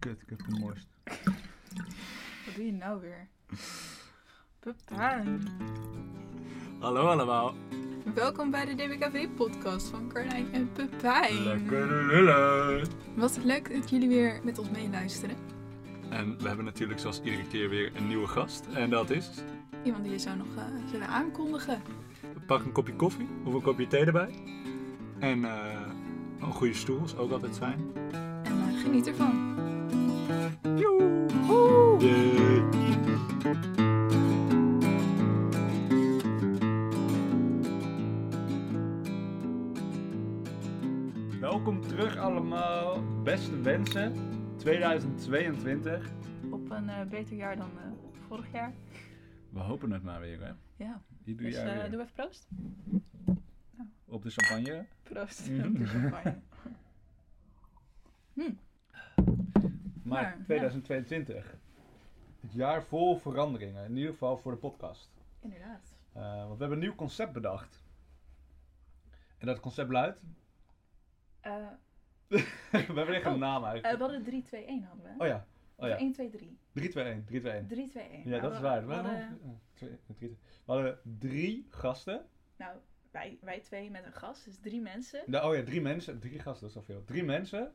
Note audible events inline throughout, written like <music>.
Kut, ik heb gemorst. Wat doe je nou weer? Pepijn. Hallo allemaal. Welkom bij de DBKV-podcast van Carlijn en Pepijn. Lekker lullen. Wat leuk dat jullie weer met ons meeluisteren. En we hebben natuurlijk zoals iedere keer weer een nieuwe gast. En dat is... Iemand die je zou nog eh, zullen aankondigen. Pak een kopje koffie of een kopje thee erbij. En eh, een goede stoel is ook altijd fijn. En eh, geniet ervan. Welkom terug allemaal. Beste wensen. 2022. Op een eh, beter jaar dan eh, vorig jaar. We hopen het maar weer, hè? Ja, Ieder dus eh, doe even proost. Op de champagne. Proost. <laughs> Op de champagne. Hm, Maar Maar, ja. 2022. Het jaar vol veranderingen. In ieder geval voor de podcast. inderdaad. Want we hebben een nieuw concept bedacht. En dat concept luidt... Eh, <laughs> we hebben echt een Oh, naam eh, eigenlijk. we hadden 3, 2, 1 hadden we. oh ja. Oh ja. 1, 2, 3. 3, 2, 1. 3, 2, 1. 3, 2, 1. Ja, dat is waar. We hadden, drie- we hadden drie gasten. nou, wij, wij twee met een gast, dus drie mensen. Nou, oh ja, drie mensen. Drie gasten, dat is al veel. Drie mensen.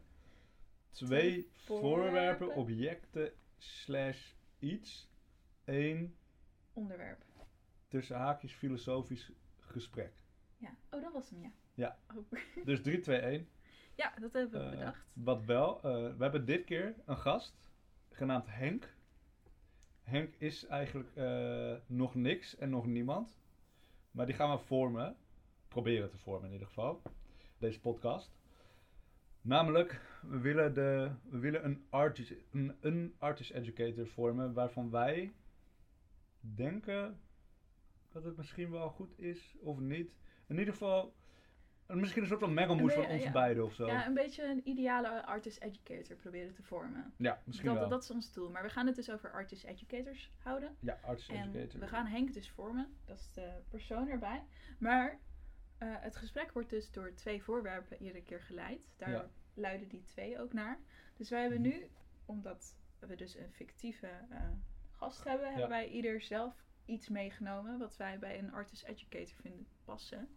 Twee Twee voorwerpen, voorwerpen. objecten, slash iets. Eén Onderwerp. tussen haakjes filosofisch gesprek. Ja. Oh, dat was hem, ja. Ja. Oh. Dus 3, 2, 1. Ja, dat hebben we Eh, bedacht. Wat wel, eh, we hebben dit keer een gast genaamd Henk. Henk is eigenlijk eh, nog niks en nog niemand. Maar die gaan we vormen. Proberen te vormen in ieder geval. Deze podcast. Namelijk, we willen, de, we willen een, artist, een, een artist educator vormen waarvan wij denken dat het misschien wel goed is of niet. In ieder geval, misschien een soort van mengelmoes van ons ja. beiden of zo. Ja, een beetje een ideale artist educator proberen te vormen. Ja, misschien Dat, wel. dat is ons doel. Maar we gaan het dus over artist educators houden. Ja, artist En educator. we gaan Henk dus vormen. Dat is de persoon erbij. Maar eh, het gesprek wordt dus door twee voorwerpen iedere keer geleid. Daar Ja. luiden die twee ook naar. Dus wij hebben nu, omdat we dus een fictieve eh, gast hebben, hebben wij ieder zelf iets meegenomen wat wij bij een artist educator vinden passen.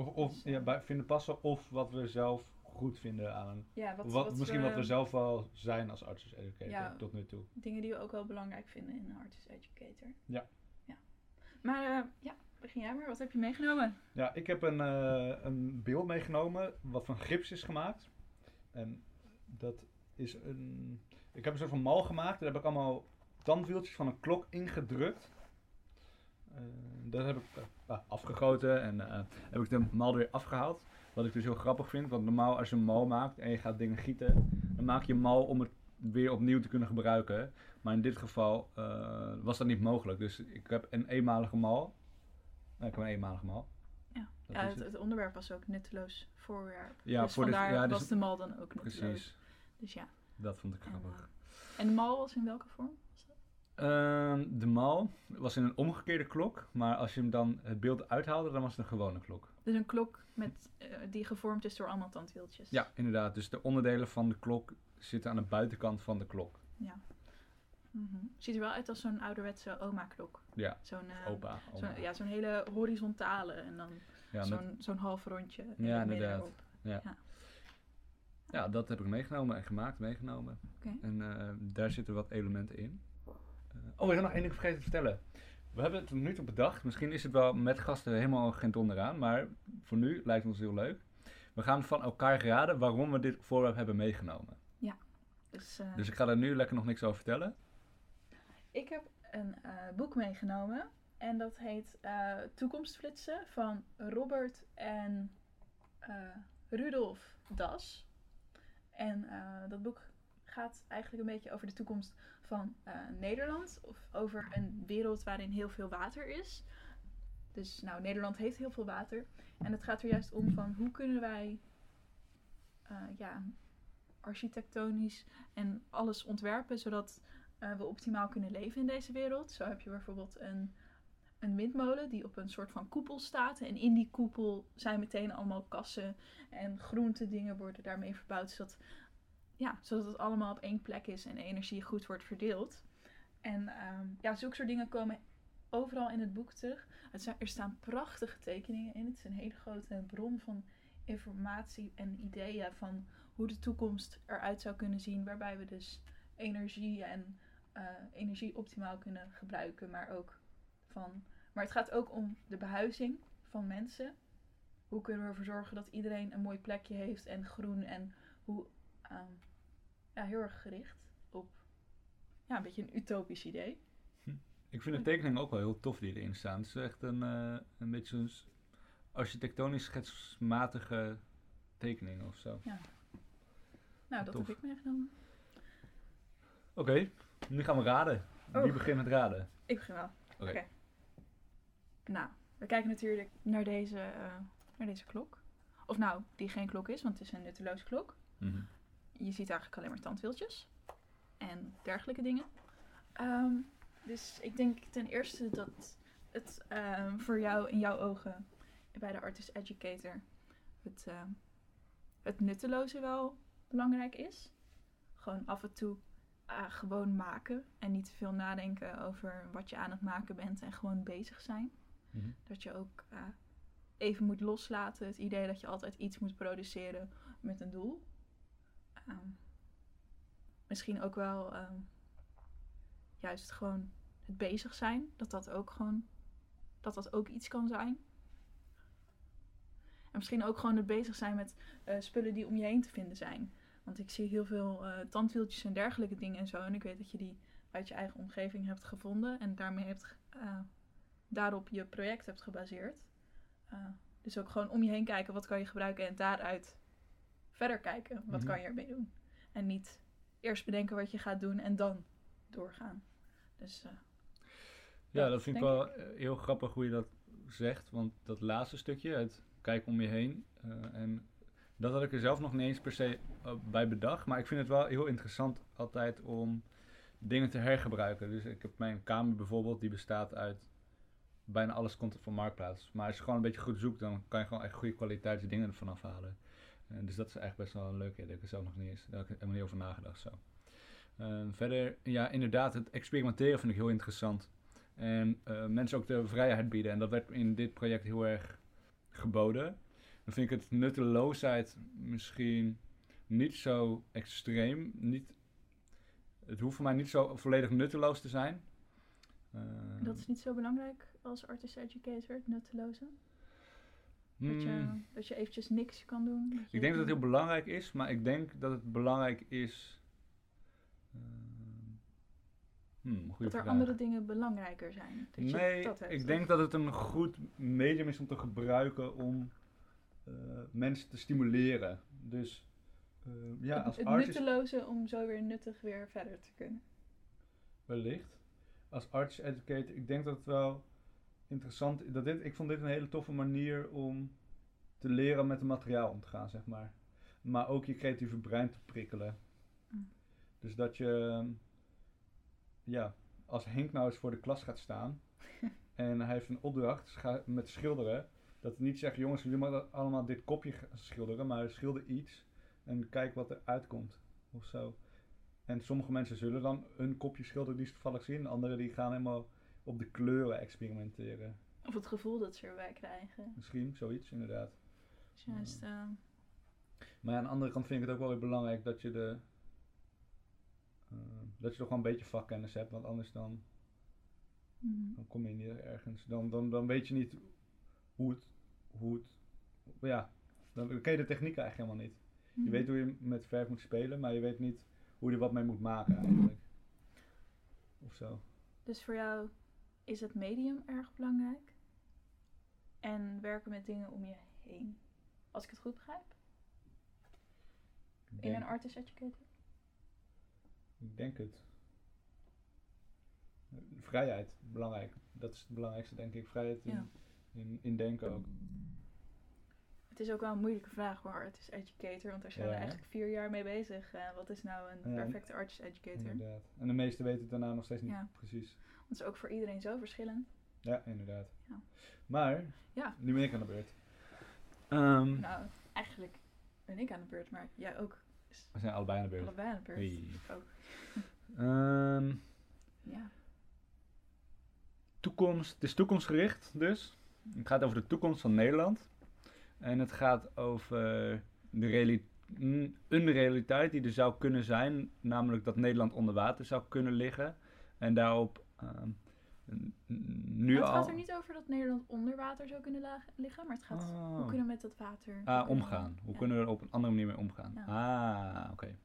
Of, of ja, bij, vinden passen of wat we zelf goed vinden aan. Ja, wat, Wat, wat misschien wat we zelf wel zijn als artist educator Ja. tot nu toe. Dingen die we ook wel belangrijk vinden in een artist educator. Ja. ja. Maar eh, ja, begin jij maar. Wat heb je meegenomen? Ja, ik heb een, eh, een beeld meegenomen wat van gips is gemaakt. En dat is een. Ik heb een soort van mal gemaakt. Daar heb ik allemaal tandwieltjes van een klok ingedrukt. Eh dat heb ik eh, ah, afgegoten en eh, heb ik de mal er weer afgehaald. Wat ik dus heel grappig vind, want normaal als je een mal maakt en je gaat dingen gieten, dan maak je een mal om het weer opnieuw te kunnen gebruiken. Maar in dit geval was dat niet mogelijk. Dus ik heb een eenmalige mal. Ik heb een eenmalige mal. Ja, het, het. het onderwerp was ook nutteloos voorwerp. Ja, dus voor de- vandaar ja, dus- was de mal dan ook nutteloos. Precies, Dus ja. dat vond ik En, grappig. en de mal was in welke vorm? Was dat? Ehm, de mal was in een omgekeerde klok, maar als je hem dan het beeld uithaalde, dan was het een gewone klok. Dus een klok met, eh, die gevormd is door allemaal tandwieltjes. Ja, inderdaad. Dus de onderdelen van de klok zitten aan de buitenkant van de klok. ja. Mhm. Ziet er wel uit als zo'n ouderwetse oma-klok. Ja, Zo'n eh, opa. ja, zo'n hele horizontale en dan Ja, met- zo'n zo'n half rondje. in Ja, inderdaad. erop. ja, dat heb ik meegenomen en gemaakt, meegenomen. Oké. En eh, daar zitten wat elementen in. Oh, we zijn nog één ding vergeten te vertellen. We hebben het nu toe bedacht. Misschien is het wel met gasten helemaal geen donder aan, maar voor nu lijkt het ons heel leuk. We gaan van elkaar raden waarom we dit voorwerp hebben meegenomen. Dus, eh, Dus ik ga daar nu lekker nog niks over vertellen. Ik heb een eh, boek meegenomen en dat heet eh, Toekomstflitsen van Robert en Rudolf Das. En dat boek gaat eigenlijk een beetje over de toekomst van eh, Nederland. Of over een wereld waarin heel veel water is. Dus nou, Nederland heeft heel veel water. En het gaat er juist om van hoe kunnen wij eh, ja, architectonisch en alles ontwerpen zodat eh, we optimaal kunnen leven in deze wereld. Zo heb je bijvoorbeeld een, een windmolen die op een soort van koepel staat. En in die koepel zijn meteen allemaal kassen en groente dingen worden daarmee verbouwd. Zodat ja, zodat het allemaal op één plek is en energie goed wordt verdeeld. En ehm, ja, zulke soort dingen komen overal in het boek terug. Er staan prachtige tekeningen in. Het is een hele grote bron van informatie en ideeën van hoe de toekomst eruit zou kunnen zien. Waarbij we dus energie en eh, energie optimaal kunnen gebruiken. Maar ook van. Maar het gaat ook om de behuizing van mensen. Hoe kunnen we ervoor zorgen dat iedereen een mooi plekje heeft en groen en hoe ehm, ja, heel erg gericht op ja, een beetje een utopisch idee. Ik vind de tekeningen ook wel heel tof die erin staan. Het is echt een, eh, een beetje zo'n s- architectonisch schetsmatige tekening of zo. Nou, dat Tof. heb ik meegenomen. Oké, nu gaan we raden. Wie Oh. begint met raden? Ik begin wel. Oké. Nou, we kijken natuurlijk naar deze, eh, naar deze klok. Of nou, die geen klok is, want het is een nutteloze klok. Mhm. Je ziet eigenlijk alleen maar tandwieltjes en dergelijke dingen. Ehm, dus ik denk ten eerste dat het ehm, voor jou in jouw ogen bij de Artist Educator het, ehm, het nutteloze wel belangrijk is. Gewoon af en toe ah, gewoon maken en niet te veel nadenken over wat je aan het maken bent en gewoon bezig zijn. Mhm. Dat je ook eh, even moet loslaten. Het idee dat je altijd iets moet produceren met een doel. Ehm, misschien ook wel ehm, juist gewoon het bezig zijn. Dat dat ook gewoon dat dat ook iets kan zijn. En misschien ook gewoon het bezig zijn met eh, spullen die om je heen te vinden zijn. Want ik zie heel veel eh, tandwieltjes en dergelijke dingen en zo. En ik weet dat je die uit je eigen omgeving hebt gevonden. En daarmee hebt, eh, daarop je project hebt gebaseerd. Dus ook gewoon om je heen kijken, wat kan je gebruiken en daaruit verder kijken, wat Mhm. kan je ermee doen. En niet eerst bedenken wat je gaat doen en dan doorgaan. Dus eh, Ja, dat vind ik wel eh, heel grappig hoe je dat zegt. Want dat laatste stukje, het kijken om je heen. eh, en dat had ik er zelf nog niet eens per se bij bedacht. Maar ik vind het wel heel interessant altijd om dingen te hergebruiken. Dus ik heb mijn kamer bijvoorbeeld, die bestaat uit... Bijna alles komt van Marktplaats. Maar als je gewoon een beetje goed zoekt, dan kan je gewoon echt goede kwaliteit dingen ervan afhalen. Eh, dus dat is eigenlijk best wel een leuk idee. Dat heb ik er zelf nog niet eens, daar heb ik helemaal niet over nagedacht zo. Eh, verder, ja, inderdaad, het experimenteren vind ik heel interessant. En eh, mensen ook de vrijheid bieden. En dat werd in dit project heel erg geboden. Dan vind ik het nutteloosheid misschien niet zo extreem. Niet, het hoeft voor mij niet zo volledig nutteloos te zijn. Dat is niet zo belangrijk als artist educator, het nutteloze. Dat, je, hmm, dat je eventjes niks kan doen. ik denk dat het heel belangrijk is, maar ik denk dat het belangrijk is. eh, hmm, dat er vraag. andere dingen belangrijker zijn. Dat je Nee, dat hebt. ik denk dat het een goed medium is om te gebruiken om eh, mensen te stimuleren. Dus eh, ja, het, als het artist nutteloze om zo weer nuttig weer verder te kunnen. wellicht. Als artist educator, ik denk dat het wel interessant. Dat dit, ik vond dit een hele toffe manier om te leren met het materiaal om te gaan, zeg maar. Maar ook je creatieve brein te prikkelen. Mm. Dus dat je, ja, als Henk nou eens voor de klas gaat staan <laughs> en hij heeft een opdracht met schilderen, dat hij niet zegt, jongens, jullie moeten allemaal dit kopje schilderen, maar schilder iets en kijk wat er uitkomt of zo. En sommige mensen zullen dan een kopje schilderen die ze toevallig zien, anderen die gaan helemaal op de kleuren experimenteren. Of het gevoel dat ze erbij krijgen. Misschien, zoiets inderdaad. Juist, eh, Maar aan de andere kant vind ik het ook wel weer belangrijk dat je de. eh, dat je toch wel een beetje vakkennis hebt, want anders dan, mm, dan kom je niet ergens. Dan, dan, dan weet je niet hoe het. Hoe het ja, dan ken je de techniek eigenlijk helemaal niet. Je mm. weet hoe je met verf moet spelen, maar je weet niet hoe je er wat mee moet maken eigenlijk. Of zo. Dus voor jou is het medium erg belangrijk. En werken met dingen om je heen. Als ik het goed begrijp. In een artist educator. ik denk het. Vrijheid, belangrijk. Dat is het belangrijkste, denk ik. Vrijheid in, Ja. in, in denken ook. Het is ook wel een moeilijke vraag voor artist educator. Want daar zijn Ja, we eigenlijk vier jaar mee bezig. Eh, wat is nou een perfecte artist educator? Inderdaad. En de meesten weten het daarna nog steeds niet Ja. precies. Dat is ook voor iedereen zo verschillend. Ja, inderdaad. Ja. Maar, Ja. nu ben ik aan de beurt. Ehm, Nou, eigenlijk ben ik aan de beurt, maar jij ook. We zijn allebei aan de beurt. Allebei aan de beurt. Hey. Ook. <laughs> Ehm, Ja. toekomst, het is toekomstgericht dus. Het gaat over de toekomst van Nederland. En het gaat over de reali- een realiteit die er zou kunnen zijn. Namelijk dat Nederland onder water zou kunnen liggen. En daarop nu Maar het al... gaat er niet over dat Nederland onder water zou kunnen liggen, maar het gaat Oh. hoe kunnen we met dat water hoe Ah, we- omgaan. Hoe ja. kunnen we er op een andere manier mee omgaan? Ja. Ah, oké.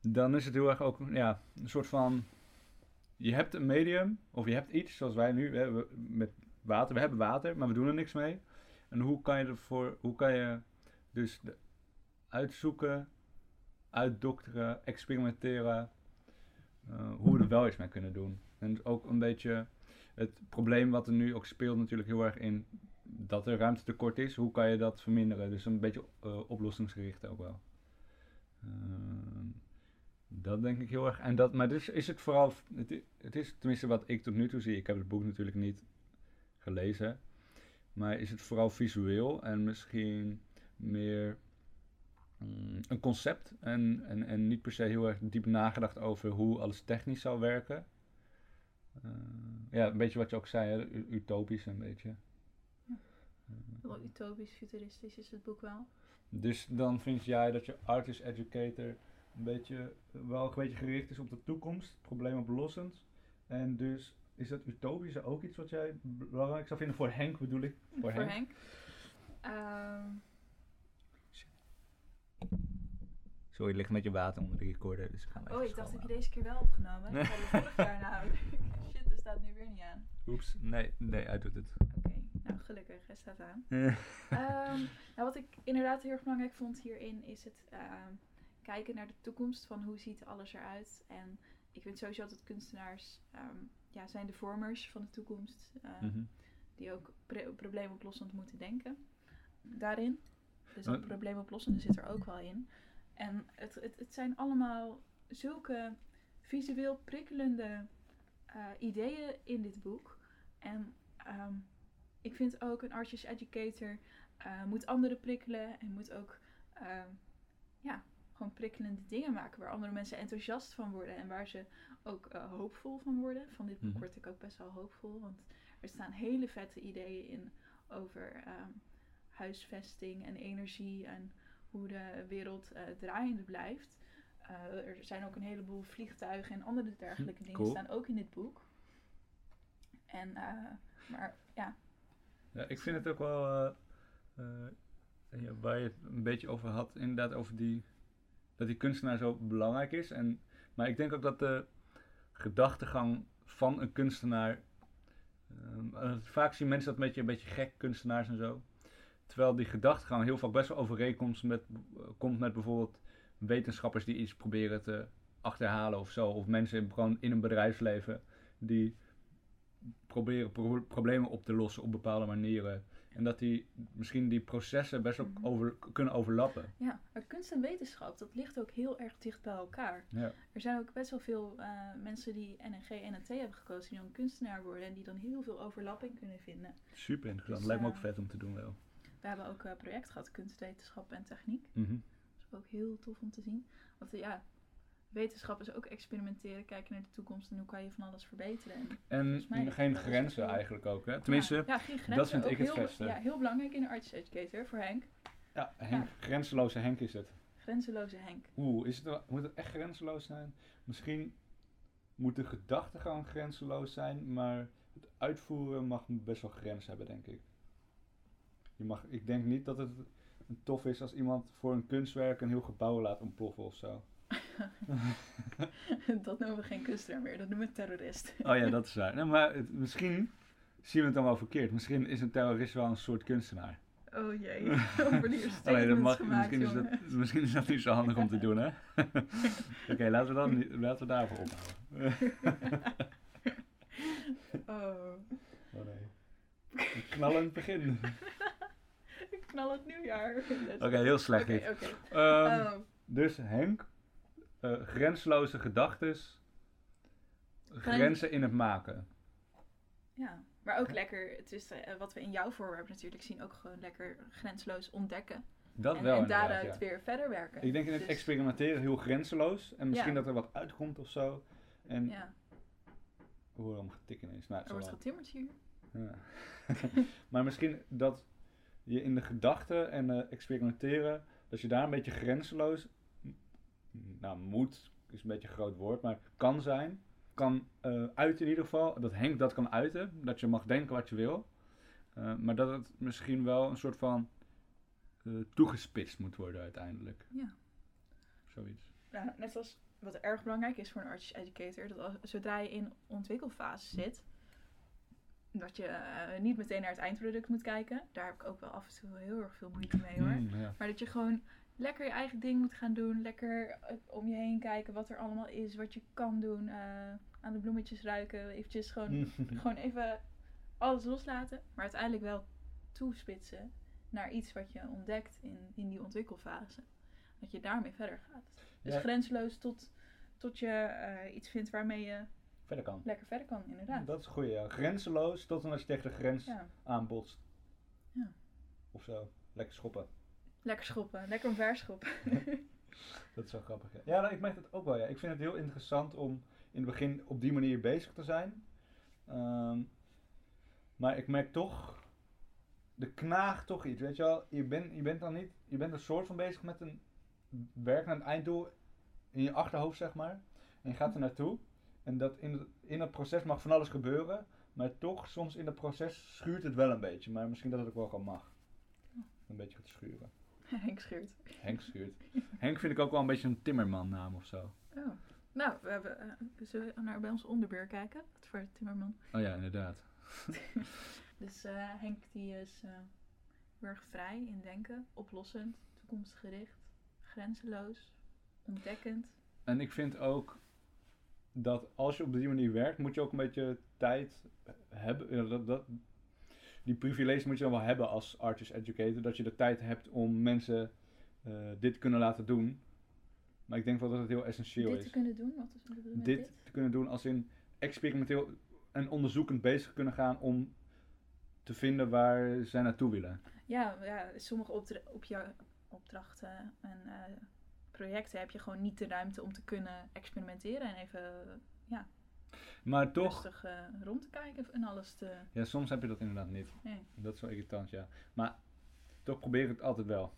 Dan is het heel erg ook ja, een soort van... Je hebt een medium, of je hebt iets, zoals wij nu, we- met water. We hebben water, maar we doen er niks mee. En hoe kan je ervoor, hoe kan je dus de- uitzoeken, uitdokteren, experimenteren, eh, hoe wel iets mee kunnen doen. En ook een beetje het probleem wat er nu ook speelt natuurlijk heel erg in dat er ruimtetekort is. Hoe kan je dat verminderen? Dus een beetje eh, oplossingsgericht ook wel. Ehm, dat denk ik heel erg. En dat, maar dus is het vooral, het, is tenminste wat ik tot nu toe zie. Ik heb het boek natuurlijk niet gelezen. Maar is het vooral visueel en misschien meer een concept. En, en, en niet per se heel erg diep nagedacht over hoe alles technisch zou werken. Eh, ja, een beetje wat je ook zei, hè, utopisch een beetje. Wel utopisch, futuristisch is het boek wel. Dus dan vind jij dat je artist educator een beetje, wel een beetje gericht is op de toekomst, probleemoplossend. En dus is dat utopische ook iets wat jij belangrijk zou vinden voor Henk bedoel ik? Voor, Voor Henk. Henk. Ehm, Sorry, je ligt met je water onder de recorder, dus ik hem oh, ik dacht dat je deze keer wel opgenomen. Dat hadden <laughs> we vorig jaar namelijk. <laughs> Shit, er staat nu weer niet aan. Oeps, nee, nee, hij doet het. Oké, nou gelukkig, hij staat aan. <laughs> Ehm, nou, wat ik inderdaad heel erg belangrijk vond hierin is het ehm, kijken naar de toekomst van hoe ziet alles eruit. En ik vind sowieso dat kunstenaars ehm, ja, zijn de vormers van de toekomst. Mhm. Die ook probleemoplossend moeten denken daarin. Dus dat probleemoplossende zit er ook wel in. En het, het, het zijn allemaal zulke visueel prikkelende eh, ideeën in dit boek. En ehm, ik vind ook een artist educator eh, moet anderen prikkelen en moet ook ehm, ja, gewoon prikkelende dingen maken waar andere mensen enthousiast van worden en waar ze ook eh, hoopvol van worden. Van dit boek Mhm. word ik ook best wel hoopvol, want er staan hele vette ideeën in over ehm, huisvesting en energie en hoe de wereld eh, draaiende blijft. Eh, er zijn ook een heleboel vliegtuigen en andere dergelijke dingen cool. staan ook in dit boek. En, eh, maar ja, Ja, ik vind het ook wel, eh, eh, ja, waar je het een beetje over had, inderdaad over die, dat die kunstenaar zo belangrijk is. En, maar ik denk ook dat de gedachtegang van een kunstenaar, ehm, eh, vaak zien mensen dat een beetje, een beetje gek, kunstenaars en zo. Terwijl die gedachtegang heel vaak best wel overeenkomst met, eh, komt met bijvoorbeeld wetenschappers die iets proberen te achterhalen of zo. Of mensen in, gewoon in een bedrijfsleven die proberen pro- problemen op te lossen op bepaalde manieren. En dat die misschien die processen best ook Mhm. over, kunnen overlappen. Ja, maar kunst en wetenschap, dat ligt ook heel erg dicht bij elkaar. Ja. Er zijn ook best wel veel eh, mensen die NNG en NNT hebben gekozen, die dan kunstenaar worden en die dan heel veel overlapping kunnen vinden. Super interessant. Dus, Lijkt me eh, ook vet om te doen wel. We hebben ook een project gehad, kunstwetenschap en techniek. Mhm. Dat is ook heel tof om te zien. Want eh, ja, wetenschap is ook experimenteren, kijken naar de toekomst en hoe kan je van alles verbeteren. En, geen grenzen eigenlijk ook. Hè? Tenminste, ja, ja, ja, geen grenzen. dat vind ik het vetste. Ja, heel belangrijk in de arts educator voor Henk. Henk, grenzeloze Henk is het. Grenzeloze Henk. Oeh, is het, moet het echt grenzeloos zijn? Misschien moet de gedachtegang grenzeloos zijn, maar het uitvoeren mag best wel grenzen hebben, denk ik. Je mag, ik denk niet dat het tof is als iemand voor een kunstwerk een heel gebouw laat ontploffen of zo. <laughs> dat noemen we geen kunstenaar meer, dat noemen we terrorist. Oh ja, dat is waar. Nee, maar het- <laughs> misschien zien we het dan wel verkeerd. Misschien is een terrorist wel een soort kunstenaar. Oh jee, <laughs> over die dat mag, gemaakt, misschien, is dat, misschien is dat niet zo handig om te doen, hè? Oké, laten we dan laten we daarvoor ophouden. Oh, Oh nee. Een knallend begin. Knal het nieuwjaar. <laughs> Oké, heel slecht dit. Ehm, Oh, Dus Henk, eh grensloze gedachtes, grenzen in het maken. ja, maar ook lekker, het is eh, wat we in jouw voorwerp natuurlijk zien, ook gewoon lekker grensloos ontdekken. Dat en, wel en daaruit ja. weer verder werken. Ik denk in het Dus- experimenteren heel grenzeloos. En misschien Ja. dat er wat uitkomt of zo. En Ja, horen hem getikken ineens. Nou, er wordt getimmerd hier. Ja. <laughs> maar misschien dat je in de gedachten en eh, experimenteren, dat je daar een beetje grenzeloos, nou moet is een beetje een groot woord, maar kan zijn. Kan eh, uiten in ieder geval. Dat Henk dat kan uiten. Dat je mag denken wat je wil. Eh, maar dat het misschien wel een soort van eh, toegespitst moet worden uiteindelijk. Ja. Zoiets. Nou, net als wat erg belangrijk is voor een artist educator, dat als, zodra je in ontwikkelfase zit, dat je eh, niet meteen naar het eindproduct moet kijken. Daar heb ik ook wel af en toe heel erg veel moeite mee hoor. Mm, ja. Maar dat je gewoon lekker je eigen ding moet gaan doen. Lekker eh, om je heen kijken wat er allemaal is, wat je kan doen. eh, aan de bloemetjes ruiken. Eventjes gewoon, Mm. <laughs> gewoon even alles loslaten. Maar uiteindelijk wel toespitsen naar iets wat je ontdekt in, in die ontwikkelfase. Dat je daarmee verder gaat. Dus Ja. grenzeloos tot, tot je iets vindt waarmee je Verder kan. lekker verder kan, inderdaad. Dat is goeie, ja. Grenzeloos tot en als je tegen de grens Ja. aanbotst. Ja. Of zo. Lekker schoppen. Lekker schoppen, lekker omver schoppen. <laughs> Dat is wel grappig. Ja, ja nou, ik merk het ook wel. Ja. Ik vind het heel interessant om in het begin op die manier bezig te zijn. Ehm, maar ik merk toch, de knaagt toch iets. Weet je wel, je, bent je bent dan niet, je bent een soort van bezig met een werk naar het einddoel in je achterhoofd, zeg maar. En je gaat er naartoe. En dat in, in dat proces mag van alles gebeuren. Maar toch, soms in dat proces schuurt het wel een beetje. Maar misschien dat het ook wel gewoon mag. Een beetje gaat schuren. <laughs> Henk schuurt. Henk schuurt. Henk vind ik ook wel een beetje een timmerman naam of zo. Oh. Nou, we hebben, eh, zullen we naar bij ons onderbeer kijken? Wat voor timmerman. Oh ja, inderdaad. <laughs> Dus eh, Henk die is eh, heel erg vrij in denken, oplossend, toekomstgericht, grenzeloos, ontdekkend. En ik vind ook dat als je op die manier werkt, moet je ook een beetje tijd hebben. ja, Dat, dat, die privilege moet je dan wel hebben als artist educator. Dat je de tijd hebt om mensen eh, dit te kunnen laten doen. Maar ik denk wel dat het heel essentieel dit is. te kunnen doen, wat is dit dit? te kunnen doen als in experimenteel en onderzoekend bezig kunnen gaan om te vinden waar zij naartoe willen. Ja, ja, sommige opdra- op je opdrachten en eh, projecten heb je gewoon niet de ruimte om te kunnen experimenteren en even Maar toch, rustig eh, rond te kijken en alles te... ja, soms heb je dat inderdaad niet. Nee. Dat is wel irritant, ja. Maar toch probeer ik het altijd wel.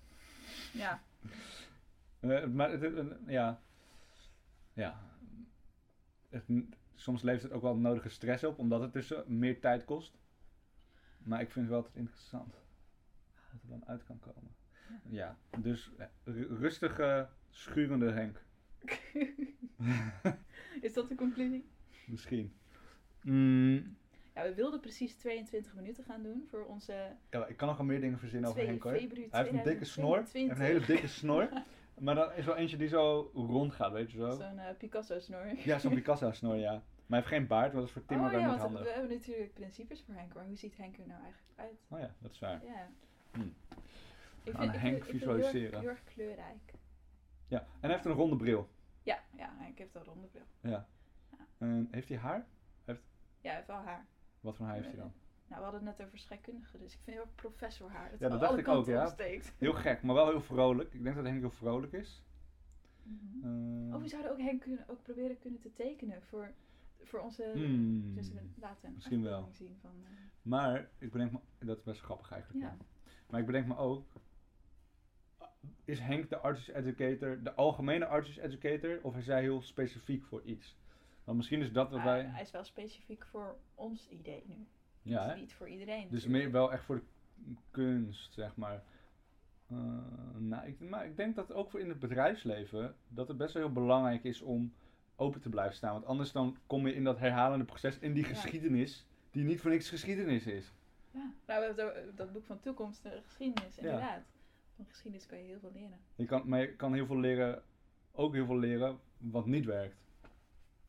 Ja, <laughs> Eh, maar het, ja, ja. Het- soms levert het ook wel nodige stress op, omdat het dus meer tijd kost. Maar ik vind het wel altijd interessant wat uit kan komen. Ja, dus eh, ru- rustige, schurende Henk. <laughs> is dat de conclusie? Misschien. Mm, Ja, we wilden precies 22 minuten gaan doen voor onze ja, ik kan nog wel meer dingen verzinnen over 2 Henk hoor. februari Hij heeft een dikke snor. Hij heeft een hele dikke snor. <laughs> Maar dan is wel eentje die zo rond gaat, weet je zo. Zo'n eh, Picasso-snor. Ja, zo'n <laughs> Picasso-snor, ja. Maar hij heeft geen baard, want dat is voor Timmer oh ja, niet want handig. we hebben natuurlijk principes voor Henk, maar hoe ziet Henk er nou eigenlijk uit? Oh ja, dat is waar. Ja. Hmm. Ik Aan ik Henk ik vind het heel erg- visualiseren. Heel erg kleurrijk. Ja, en hij heeft een ronde bril. Ja, ja, Henk heeft een ronde bril. Ja. En heeft hij haar? Ja, hij heeft wel haar. Wat voor haar heeft hij dan? Nou, we hadden het net over scheikundige, dus ik vind heel erg professor haar. Dat Ja, dat dacht ik ook, ja. opsteekt. Heel gek, maar wel heel vrolijk. Ik denk dat Henk heel vrolijk is. Oh, we zouden ook Henk kunnen, ook proberen kunnen te tekenen voor, voor onze... hmm, Dus laten misschien wel. zien van... eh, Maar ik bedenk me, dat is best grappig eigenlijk. Ja. Ja. Maar ik bedenk me ook, is Henk de artist educator, de algemene artist educator, of is hij heel specifiek voor iets? Want misschien is dat wat maar wij. Hij is wel specifiek voor ons idee nu. Ja, dus niet voor iedereen. Dus natuurlijk. meer wel echt voor de kunst, zeg maar. Eh, nou, ik, maar ik denk dat ook voor in het bedrijfsleven dat het best wel heel belangrijk is om open te blijven staan. Want anders dan kom je in dat herhalende proces, in die Ja. geschiedenis, die niet voor niks geschiedenis is. Ja, nou, we hebben het over dat boek van toekomst, de geschiedenis, inderdaad. Van geschiedenis kan je heel veel leren. Je kan, maar je kan heel veel leren, ook heel veel leren wat niet werkt.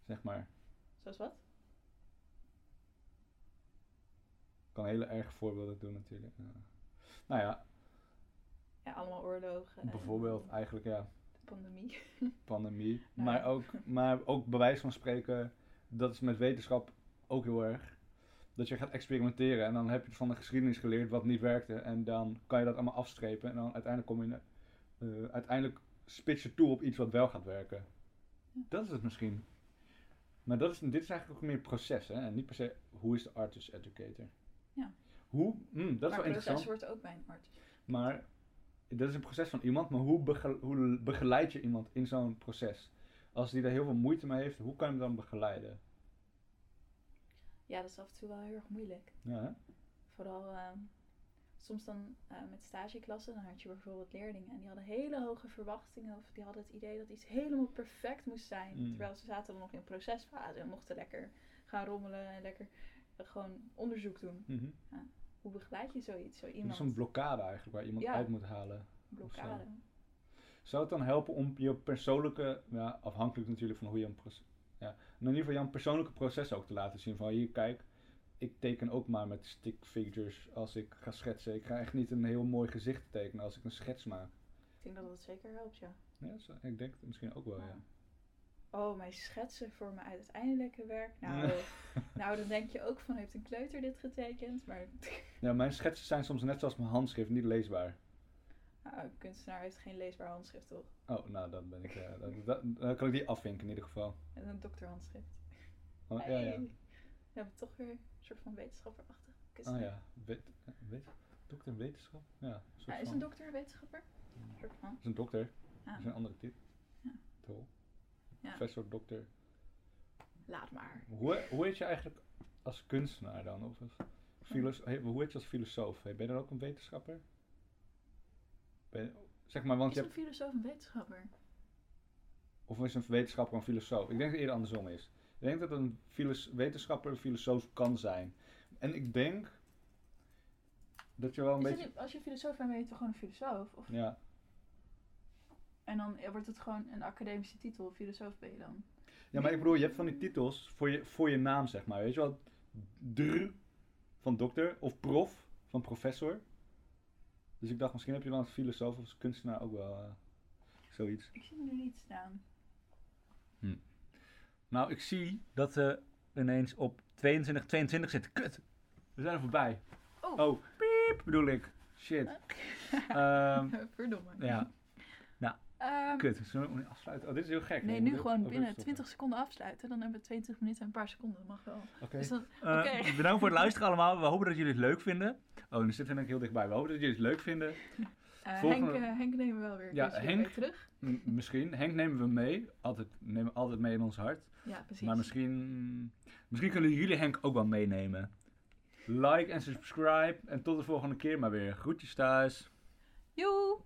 Zeg maar. Zoals wat? Ik kan hele erge voorbeelden doen natuurlijk. Ja. Nou ja, Ja, allemaal oorlogen. en bijvoorbeeld eigenlijk ja, De pandemie. <laughs> pandemie. Maar, ook, maar ook bij wijze van spreken, dat is met wetenschap ook heel erg. Dat je gaat experimenteren en dan heb je van de geschiedenis geleerd wat niet werkte. En dan kan je dat allemaal afstrepen en dan uiteindelijk kom je, eh, uiteindelijk spits je toe op iets wat wel gaat werken. Dat is het misschien. Maar dat is, dit is eigenlijk ook meer proces, hè? En niet per se hoe is de artist educator. Ja. Hoe? Hm, dat is maar wel proces interessant. wordt ook bij een arts. Maar dat is een proces van iemand, maar hoe, bege- hoe begeleid je iemand in zo'n proces? Als die daar heel veel moeite mee heeft, hoe kan je hem dan begeleiden? Ja, dat is af en toe wel heel erg moeilijk. Ja, hè? Vooral ehm, soms dan eh, met stageklassen, dan had je bijvoorbeeld leerlingen en die hadden hele hoge verwachtingen of die hadden het idee dat iets helemaal perfect moest zijn. Mm. Terwijl ze zaten dan nog in procesfase en mochten lekker gaan rommelen en lekker eh, gewoon onderzoek doen. Mhm. Hoe begeleid je zoiets? Zo Dat iemand is een blokkade eigenlijk waar iemand Ja. uit moet halen. blokkade. Zou het dan helpen om je persoonlijke, ja, afhankelijk natuurlijk van hoe je een proces, ja, in ieder geval jouw persoonlijke proces ook te laten zien van hier kijk, ik teken ook maar met stick figures als ik ga schetsen. Ik ga echt niet een heel mooi gezicht tekenen als ik een schets maak. Ik denk dat dat zeker helpt, ja. Ja, zo- ik denk het misschien ook wel, ja. Oh, mijn schetsen voor mijn uiteindelijke werk. Nou, Ja. <laughs> nou, dan denk je ook van, heeft een kleuter dit getekend? Maar Ja, mijn schetsen zijn soms net zoals mijn handschrift, niet leesbaar. Nou, een kunstenaar heeft geen leesbaar handschrift, toch? Oh, nou dan ben ik, <laughs> ja, dan, kan ik die afvinken in ieder geval. En een dokterhandschrift. Oh, ja, Hey. ja. We hebben toch weer een soort van wetenschapperachtig Oh kunstenaar. ja, weet, weet, dokter wetenschap? Ja, een soort Ah, is een dokter een wetenschapper? Een soort van. is een dokter. Ah, Dat is een andere titel. Ja. Tol. Ja. Professor, dokter. laat maar. Hoe, hoe heet je eigenlijk als kunstenaar dan? Of als filos hoe heet je als filosoof? Ben je dan ook een wetenschapper? Ben zeg maar, want Is je een hebt, filosoof een wetenschapper? of is een wetenschapper een filosoof? Ik denk dat het eerder andersom is. Ik denk dat een filos- wetenschapper een filosoof kan zijn. En ik denk dat je wel een Is beetje... als je filosoof bent, ben je toch gewoon een filosoof? Of, Ja, En dan ja, wordt het gewoon een academische titel, filosoof ben je dan. Ja, maar ik bedoel, je hebt van die titels voor je, voor je naam, zeg maar. Weet je wel? Dr van dokter of prof van professor. Dus ik dacht, misschien heb je dan als filosoof of als kunstenaar ook wel eh, zoiets. Ik zie hem nu niet staan. Nou, ik zie dat we ineens op 22, 22 zitten. Kut! We zijn er voorbij. Oh. Oh, piep bedoel ik. Shit. <laughs> Ehm, Verdomme. ja, Ehm, kut. Zullen we nu afsluiten? Oh, dit is heel gek. nee, nu gewoon binnen stoppen. 20 seconden afsluiten. Dan hebben we 20 minuten en een paar seconden. Dat mag wel. Oké. Dus dan, Eh, Oké. Bedankt voor het luisteren allemaal. We hopen dat jullie het leuk vinden. Oh, nu zitten we denk ik heel dichtbij. We hopen dat jullie het leuk vinden. eh, Volgende- Henk, eh, Henk nemen we wel weer Ja, keertje Henk. terug. M- misschien. Henk nemen we mee. Altijd, nemen we altijd mee in ons hart. Ja, precies. Maar misschien, misschien kunnen jullie Henk ook wel meenemen. Like en subscribe. En tot de volgende keer maar weer. Groetjes thuis. Joe!